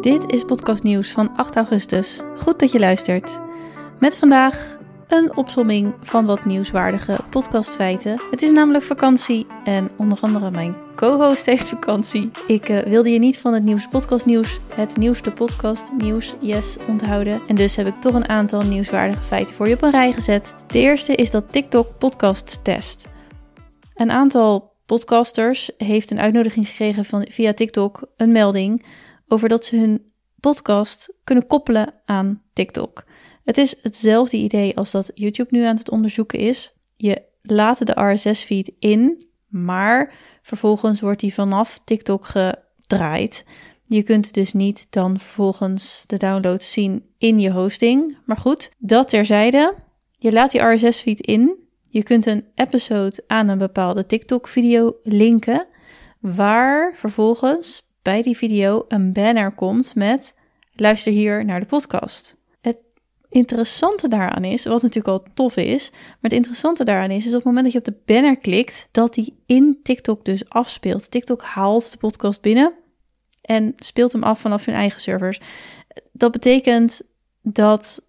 Dit is podcast nieuws van 8 augustus. Goed dat je luistert. Met vandaag een opsomming van wat nieuwswaardige podcastfeiten. Het is namelijk vakantie en onder andere mijn co-host heeft vakantie. Ik uh, wilde je niet van het nieuws podcastnieuws, het nieuwste podcast nieuws, yes, onthouden. En dus heb ik toch een aantal nieuwswaardige feiten voor je op een rij gezet. De eerste is dat TikTok podcasts test. Een aantal podcasters heeft een uitnodiging gekregen van, via TikTok, een melding over dat ze hun podcast kunnen koppelen aan TikTok. Het is hetzelfde idee als dat YouTube nu aan het onderzoeken is. Je laat de RSS-feed in, maar vervolgens wordt die vanaf TikTok gedraaid. Je kunt dus niet dan vervolgens de downloads zien in je hosting. Maar goed, dat terzijde. Je laat die RSS-feed in. Je kunt een episode aan een bepaalde TikTok-video linken, waar vervolgens bij die video een banner komt met luister hier naar de podcast. Het interessante daaraan is, wat natuurlijk al tof is, maar het interessante daaraan is, is op het moment dat je op de banner klikt, dat die in TikTok dus afspeelt. TikTok haalt de podcast binnen en speelt hem af vanaf hun eigen servers. Dat betekent dat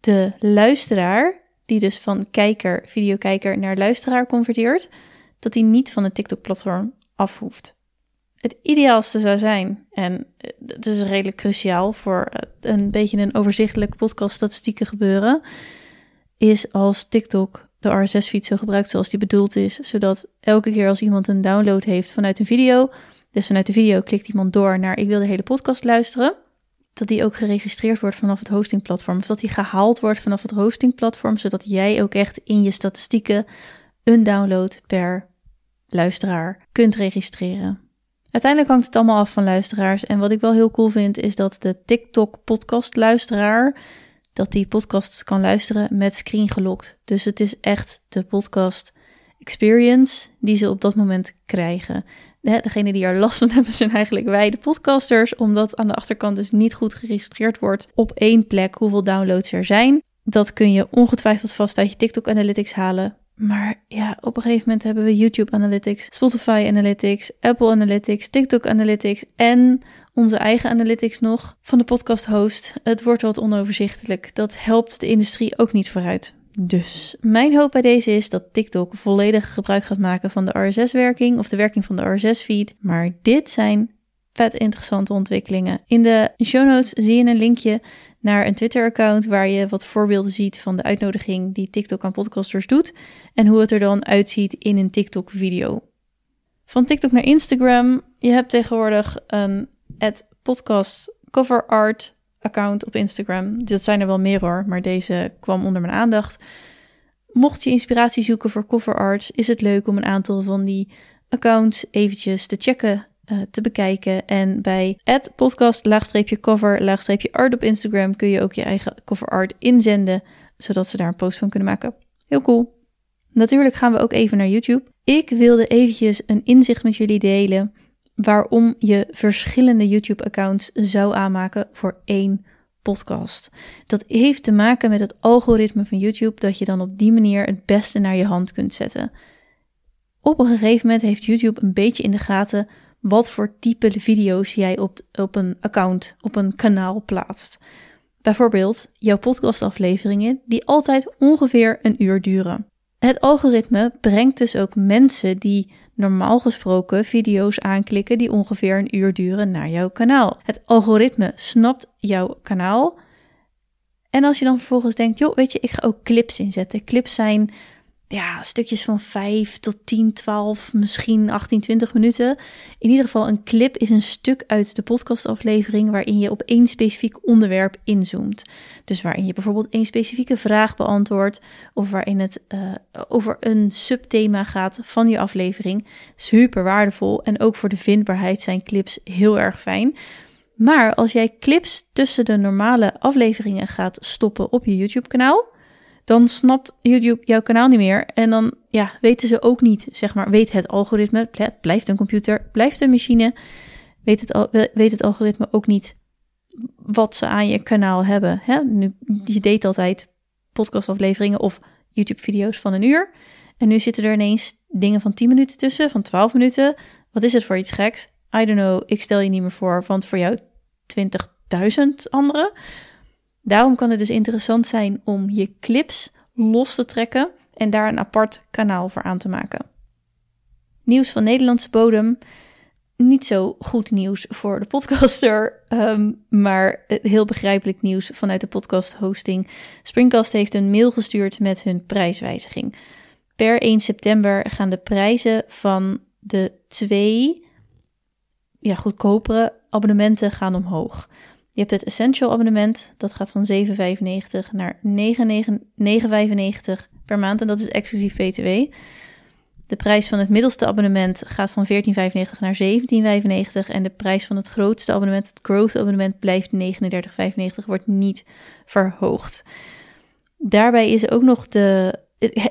de luisteraar, die dus van kijker, videokijker naar luisteraar converteert, dat die niet van het TikTok-platform af hoeft. Het ideaalste zou zijn, en het is redelijk cruciaal voor een beetje een overzichtelijk podcast-statistieken gebeuren, is als TikTok de RSS-feed zo gebruikt zoals die bedoeld is, zodat elke keer als iemand een download heeft vanuit een video, dus vanuit de video klikt iemand door naar ik wil de hele podcast luisteren, dat die ook geregistreerd wordt vanaf het hostingplatform, of dat die gehaald wordt vanaf het hostingplatform, zodat jij ook echt in je statistieken een download per luisteraar kunt registreren. Uiteindelijk hangt het allemaal af van luisteraars. En wat ik wel heel cool vind, is dat de TikTok-podcast-luisteraar. dat die podcasts kan luisteren met screen gelokt. Dus het is echt de podcast experience die ze op dat moment krijgen. Degene die er last van hebben zijn eigenlijk wij, de podcasters, omdat aan de achterkant dus niet goed geregistreerd wordt op één plek hoeveel downloads er zijn. Dat kun je ongetwijfeld vast uit je TikTok Analytics halen. Maar ja, op een gegeven moment hebben we YouTube Analytics, Spotify Analytics, Apple Analytics, TikTok Analytics en onze eigen analytics nog van de podcast host. Het wordt wat onoverzichtelijk. Dat helpt de industrie ook niet vooruit. Dus mijn hoop bij deze is dat TikTok volledig gebruik gaat maken van de RSS-werking of de werking van de RSS-feed. Maar dit zijn vet interessante ontwikkelingen. In de show notes zie je een linkje naar een Twitter-account waar je wat voorbeelden ziet van de uitnodiging die TikTok aan podcasters doet en hoe het er dan uitziet in een TikTok-video. Van TikTok naar Instagram. Je hebt tegenwoordig een podcast cover art account op Instagram. Dat zijn er wel meer hoor, maar deze kwam onder mijn aandacht. Mocht je inspiratie zoeken voor cover art, is het leuk om een aantal van die accounts eventjes te checken uh, te bekijken. En bij podcast laagstreepje cover laagstreepje art op Instagram kun je ook je eigen cover art inzenden, zodat ze daar een post van kunnen maken. Heel cool. Natuurlijk gaan we ook even naar YouTube. Ik wilde eventjes een inzicht met jullie delen waarom je verschillende YouTube-accounts zou aanmaken voor één podcast. Dat heeft te maken met het algoritme van YouTube, dat je dan op die manier het beste naar je hand kunt zetten. Op een gegeven moment heeft YouTube een beetje in de gaten wat voor type video's jij op, op een account, op een kanaal plaatst. Bijvoorbeeld jouw podcastafleveringen die altijd ongeveer een uur duren. Het algoritme brengt dus ook mensen die normaal gesproken video's aanklikken die ongeveer een uur duren naar jouw kanaal. Het algoritme snapt jouw kanaal. En als je dan vervolgens denkt, joh, weet je, ik ga ook clips inzetten. Clips zijn ja, stukjes van 5 tot 10, 12, misschien 18, 20 minuten. In ieder geval, een clip is een stuk uit de podcastaflevering waarin je op één specifiek onderwerp inzoomt. Dus waarin je bijvoorbeeld één specifieke vraag beantwoordt, of waarin het uh, over een subthema gaat van je aflevering. Super waardevol en ook voor de vindbaarheid zijn clips heel erg fijn. Maar als jij clips tussen de normale afleveringen gaat stoppen op je YouTube-kanaal dan snapt YouTube jouw kanaal niet meer. En dan ja, weten ze ook niet, zeg maar, weet het algoritme, blijft een computer, blijft een machine, weet het, weet het algoritme ook niet wat ze aan je kanaal hebben. Hè? Nu, je deed altijd podcastafleveringen of YouTube-video's van een uur. En nu zitten er ineens dingen van 10 minuten tussen, van 12 minuten. Wat is het voor iets geks? I don't know, ik stel je niet meer voor, want voor jou 20.000 anderen. Daarom kan het dus interessant zijn om je clips los te trekken en daar een apart kanaal voor aan te maken. Nieuws van Nederlandse bodem. Niet zo goed nieuws voor de podcaster, ehm, maar heel begrijpelijk nieuws vanuit de podcast hosting. Springcast heeft een mail gestuurd met hun prijswijziging. Per 1 september gaan de prijzen van de twee ja, goedkopere abonnementen gaan omhoog. Je hebt het Essential abonnement, dat gaat van 7,95 naar 9,95 per maand en dat is exclusief BTW. De prijs van het middelste abonnement gaat van 14,95 naar 17,95 en de prijs van het grootste abonnement, het Growth abonnement, blijft 39,95, wordt niet verhoogd. Daarbij is ook nog de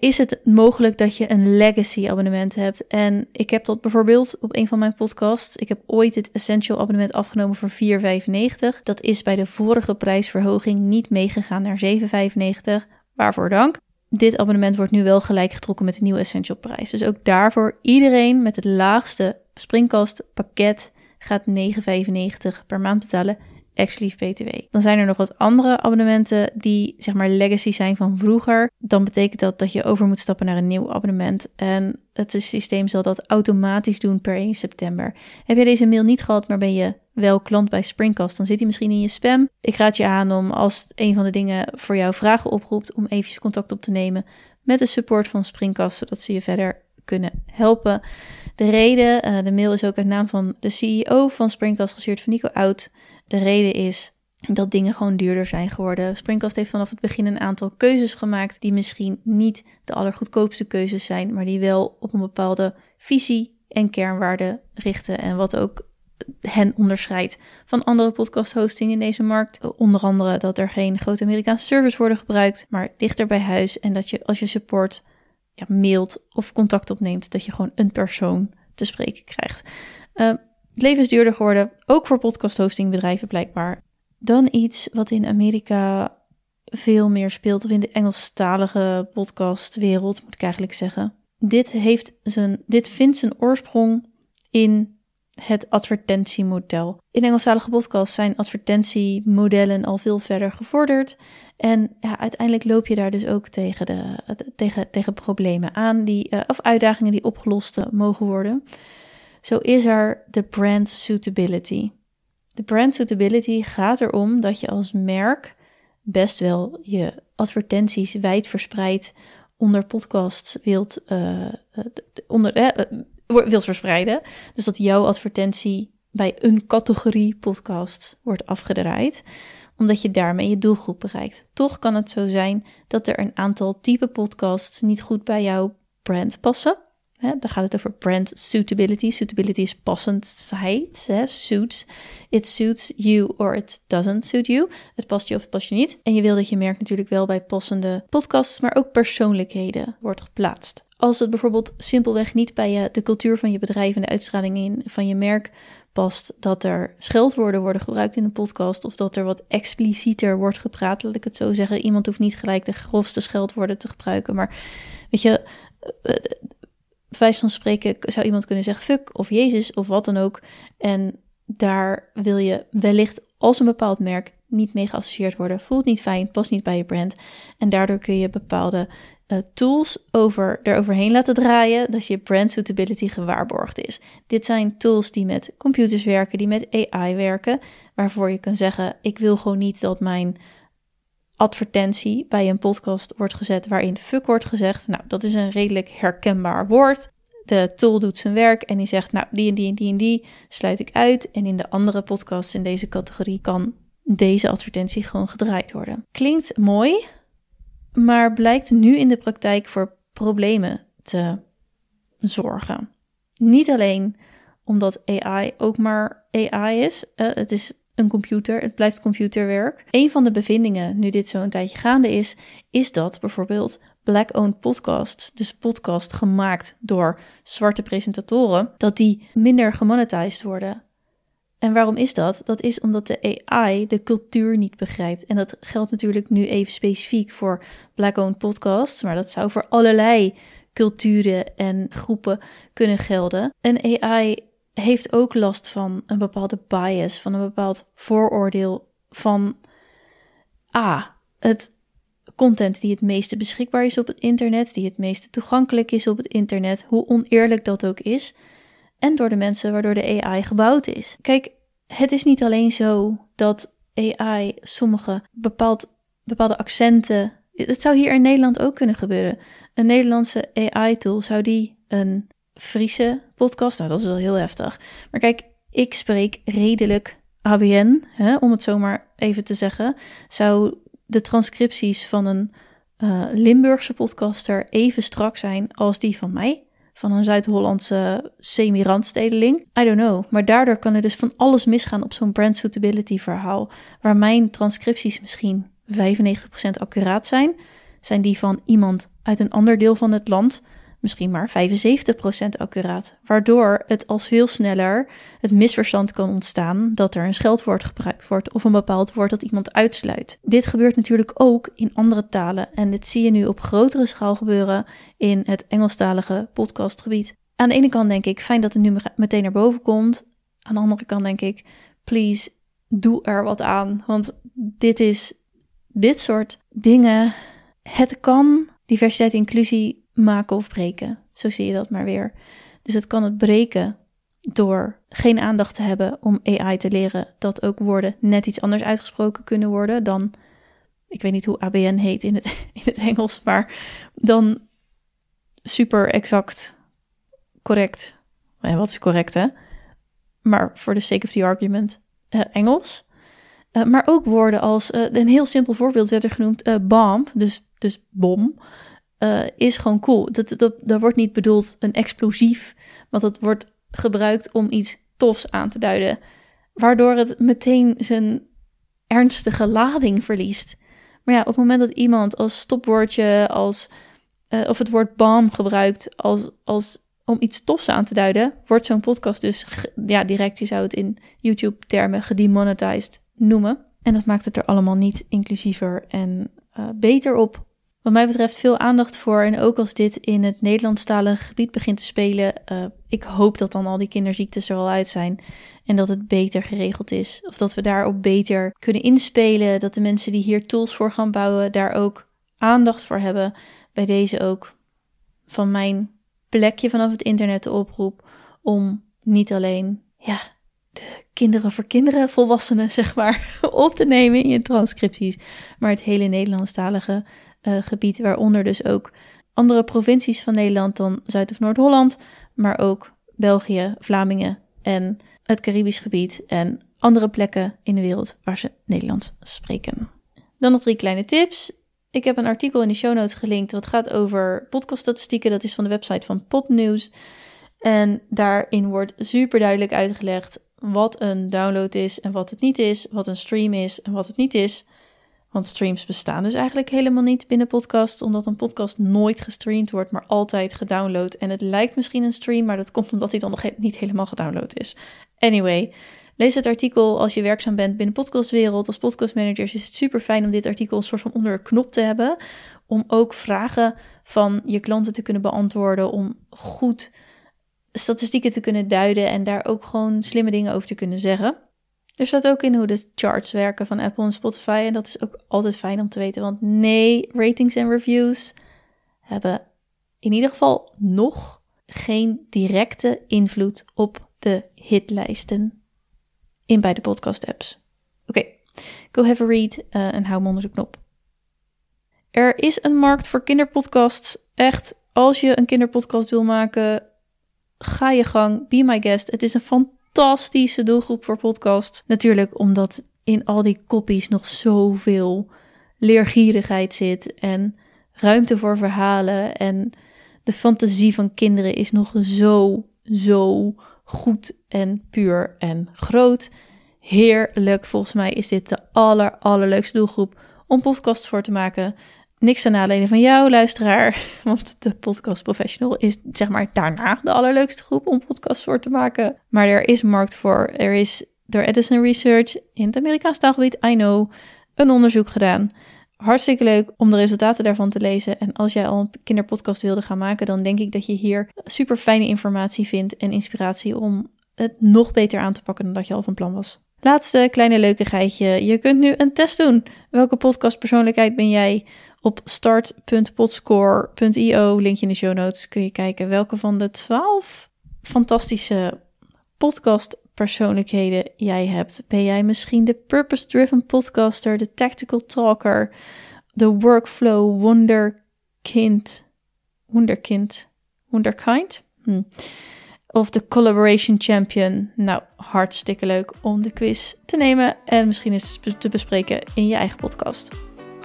is het mogelijk dat je een legacy abonnement hebt. En ik heb dat bijvoorbeeld op een van mijn podcasts. Ik heb ooit het Essential abonnement afgenomen voor 4,95. Dat is bij de vorige prijsverhoging niet meegegaan naar 7,95. Waarvoor dank. Dit abonnement wordt nu wel gelijk getrokken met de nieuwe Essential prijs. Dus ook daarvoor iedereen met het laagste Springcast pakket gaat 9,95 per maand betalen exclusief BTW. Dan zijn er nog wat andere abonnementen die zeg maar legacy zijn van vroeger. Dan betekent dat dat je over moet stappen naar een nieuw abonnement. En het systeem zal dat automatisch doen per 1 september. Heb je deze mail niet gehad, maar ben je wel klant bij Springcast, dan zit hij misschien in je spam. Ik raad je aan om als een van de dingen voor jou vragen oproept, om eventjes contact op te nemen met de support van Springcast, zodat ze je verder kunnen helpen. De reden, uh, de mail is ook uit naam van de CEO van Springcast, gestuurd van Nico Oud. De reden is dat dingen gewoon duurder zijn geworden. Springcast heeft vanaf het begin een aantal keuzes gemaakt die misschien niet de allergoedkoopste keuzes zijn, maar die wel op een bepaalde visie en kernwaarden richten en wat ook hen onderscheidt van andere podcast hosting in deze markt. Onder andere dat er geen grote Amerikaanse servers worden gebruikt, maar dichter bij huis en dat je als je support ja, mailt of contact opneemt, dat je gewoon een persoon te spreken krijgt. Uh, het leven is duurder geworden, ook voor podcast hostingbedrijven blijkbaar. Dan iets wat in Amerika veel meer speelt, of in de Engelstalige podcastwereld, moet ik eigenlijk zeggen. Dit, heeft zijn, dit vindt zijn oorsprong in het advertentiemodel. In Engelstalige podcasts zijn advertentiemodellen al veel verder gevorderd. En ja, uiteindelijk loop je daar dus ook tegen, de, tegen, tegen problemen aan, die, uh, of uitdagingen die opgelost mogen worden. Zo is er de brand suitability. De brand suitability gaat erom dat je als merk best wel je advertenties wijd verspreid onder podcasts wilt, uh, onder, uh, wilt verspreiden. Dus dat jouw advertentie bij een categorie podcast wordt afgedraaid, omdat je daarmee je doelgroep bereikt. Toch kan het zo zijn dat er een aantal type podcasts niet goed bij jouw brand passen. Hè, dan gaat het over brand suitability. Suitability is passendheid. Hè, suits. It suits you or it doesn't suit you. Het past je of het past je niet. En je wil dat je merk natuurlijk wel bij passende podcasts, maar ook persoonlijkheden wordt geplaatst. Als het bijvoorbeeld simpelweg niet bij je, de cultuur van je bedrijf en de uitstraling in, van je merk past, dat er scheldwoorden worden gebruikt in een podcast of dat er wat explicieter wordt gepraat, laat ik het zo zeggen. Iemand hoeft niet gelijk de grofste scheldwoorden te gebruiken, maar weet je, eh, wijze van spreken zou iemand kunnen zeggen fuck of Jezus of wat dan ook. En daar wil je wellicht als een bepaald merk niet mee geassocieerd worden. Voelt niet fijn, past niet bij je brand. En daardoor kun je bepaalde uh, tools over, eroverheen laten draaien, dat je brand suitability gewaarborgd is. Dit zijn tools die met computers werken, die met AI werken, waarvoor je kan zeggen: ik wil gewoon niet dat mijn advertentie bij een podcast wordt gezet waarin fuck wordt gezegd. Nou, dat is een redelijk herkenbaar woord. De tool doet zijn werk en die zegt, nou, die en die en die en die sluit ik uit. En in de andere podcasts in deze categorie kan deze advertentie gewoon gedraaid worden. Klinkt mooi, maar blijkt nu in de praktijk voor problemen te zorgen. Niet alleen omdat AI ook maar AI is. Uh, het is een computer. Het blijft computerwerk. Een van de bevindingen, nu dit zo een tijdje gaande is, is dat bijvoorbeeld black-owned podcasts, dus podcast gemaakt door zwarte presentatoren, dat die minder gemonetized worden. En waarom is dat? Dat is omdat de AI de cultuur niet begrijpt. En dat geldt natuurlijk nu even specifiek voor black-owned podcasts, maar dat zou voor allerlei culturen en groepen kunnen gelden. Een AI heeft ook last van een bepaalde bias, van een bepaald vooroordeel van A, het content die het meeste beschikbaar is op het internet, die het meeste toegankelijk is op het internet, hoe oneerlijk dat ook is, en door de mensen waardoor de AI gebouwd is. Kijk, het is niet alleen zo dat AI sommige bepaald, bepaalde accenten. Het zou hier in Nederland ook kunnen gebeuren. Een Nederlandse AI-tool zou die een Friese podcast. Nou, dat is wel heel heftig. Maar kijk, ik spreek redelijk ABN, hè, om het zomaar even te zeggen. Zou de transcripties van een uh, Limburgse podcaster even strak zijn als die van mij? Van een Zuid-Hollandse semi-randstedeling? I don't know. Maar daardoor kan er dus van alles misgaan op zo'n brand suitability verhaal. Waar mijn transcripties misschien 95% accuraat zijn, zijn die van iemand uit een ander deel van het land misschien maar 75% accuraat, waardoor het al veel sneller het misverstand kan ontstaan dat er een scheldwoord gebruikt wordt of een bepaald woord dat iemand uitsluit. Dit gebeurt natuurlijk ook in andere talen en dit zie je nu op grotere schaal gebeuren in het Engelstalige podcastgebied. Aan de ene kant denk ik, fijn dat het nu meteen naar boven komt. Aan de andere kant denk ik, please, doe er wat aan. Want dit is, dit soort dingen, het kan diversiteit inclusie maken of breken. Zo zie je dat maar weer. Dus het kan het breken door geen aandacht te hebben om AI te leren dat ook woorden net iets anders uitgesproken kunnen worden dan, ik weet niet hoe ABN heet in het, in het Engels, maar dan super exact correct. En wat is correct hè? Maar voor de sake of the argument, uh, Engels. Uh, maar ook woorden als, uh, een heel simpel voorbeeld werd er genoemd, bomb, dus, dus bom. Uh, is gewoon cool. Dat, dat, dat wordt niet bedoeld een explosief, want dat wordt gebruikt om iets tofs aan te duiden, waardoor het meteen zijn ernstige lading verliest. Maar ja, op het moment dat iemand als stopwoordje, als, uh, of het woord bam gebruikt als, als om iets tofs aan te duiden, wordt zo'n podcast dus ja, direct, je zou het in YouTube-termen gedemonetized noemen. En dat maakt het er allemaal niet inclusiever en uh, beter op wat mij betreft veel aandacht voor. En ook als dit in het Nederlandstalige gebied begint te spelen, uh, ik hoop dat dan al die kinderziektes er al uit zijn. En dat het beter geregeld is. Of dat we daarop beter kunnen inspelen. Dat de mensen die hier tools voor gaan bouwen, daar ook aandacht voor hebben. Bij deze ook van mijn plekje vanaf het internet de oproep om niet alleen ja, de kinderen voor kinderen, volwassenen zeg maar, op te nemen in je transcripties, maar het hele Nederlandstalige uh, gebied, waaronder dus ook andere provincies van Nederland dan Zuid- of Noord-Holland, maar ook België, Vlamingen en het Caribisch gebied en andere plekken in de wereld waar ze Nederlands spreken. Dan nog drie kleine tips. Ik heb een artikel in de show notes gelinkt wat gaat over podcaststatistieken. Dat is van de website van Podnews. En daarin wordt super duidelijk uitgelegd wat een download is en wat het niet is, wat een stream is en wat het niet is. Want streams bestaan dus eigenlijk helemaal niet binnen podcast, omdat een podcast nooit gestreamd wordt, maar altijd gedownload. En het lijkt misschien een stream, maar dat komt omdat hij dan nog niet helemaal gedownload is. Anyway, lees het artikel als je werkzaam bent binnen podcastwereld. Als podcastmanager is het super fijn om dit artikel een soort van onder de knop te hebben, om ook vragen van je klanten te kunnen beantwoorden, om goed statistieken te kunnen duiden en daar ook gewoon slimme dingen over te kunnen zeggen. Er staat ook in hoe de charts werken van Apple en Spotify. En dat is ook altijd fijn om te weten. Want nee, ratings en reviews hebben in ieder geval nog geen directe invloed op de hitlijsten in beide podcast apps. Oké, go have a read uh, en hou me onder de knop. Er is een markt voor kinderpodcasts. Echt, als je een kinderpodcast wil maken, ga je gang, be my guest. Het is een fantastisch fantastische doelgroep voor podcast. Natuurlijk omdat in al die copies nog zoveel leergierigheid zit en ruimte voor verhalen en de fantasie van kinderen is nog zo, zo goed en puur en groot. Heerlijk. Volgens mij is dit de aller, allerleukste doelgroep om podcasts voor te maken. Niks ten nadele van jou, luisteraar. Want de podcast professional is zeg maar daarna de allerleukste groep om podcasts voor te maken. Maar er is markt voor. Er is door Edison Research in het Amerikaanse taalgebied, I know, een onderzoek gedaan. Hartstikke leuk om de resultaten daarvan te lezen. En als jij al een kinderpodcast wilde gaan maken, dan denk ik dat je hier super fijne informatie vindt en inspiratie om het nog beter aan te pakken dan dat je al van plan was. Laatste kleine leukigheidje. Je kunt nu een test doen. Welke podcastpersoonlijkheid ben jij? Op start.podscore.io, linkje in de show notes, kun je kijken welke van de 12 fantastische podcastpersoonlijkheden jij hebt. Ben jij misschien de purpose-driven podcaster, de tactical talker, de workflow wonderkind, wonderkind, wonderkind? Hm of de Collaboration Champion. Nou, hartstikke leuk om de quiz te nemen en misschien eens te bespreken in je eigen podcast.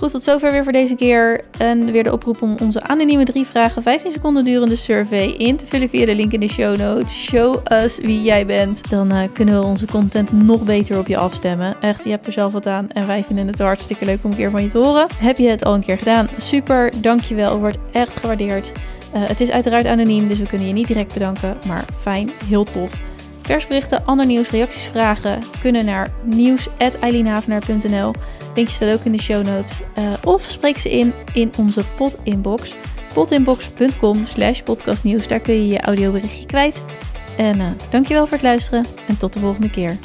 Goed, tot zover weer voor deze keer. En weer de oproep om onze anonieme drie vragen, 15 seconden durende survey in te vullen via de link in de show notes. Show us wie jij bent. Dan uh, kunnen we onze content nog beter op je afstemmen. Echt, je hebt er zelf wat aan. En wij vinden het hartstikke leuk om een keer van je te horen. Heb je het al een keer gedaan? Super, dankjewel. Wordt echt gewaardeerd. Uh, het is uiteraard anoniem, dus we kunnen je niet direct bedanken. Maar fijn, heel tof. Persberichten, ander nieuws, reacties, vragen kunnen naar nieuws.eileenhavenaar.nl. Linkje staat ook in de show notes. Uh, of spreek ze in in onze potinbox. potinbox.com slash podcastnieuws. Daar kun je je audioberichtje kwijt. En uh, dankjewel voor het luisteren en tot de volgende keer.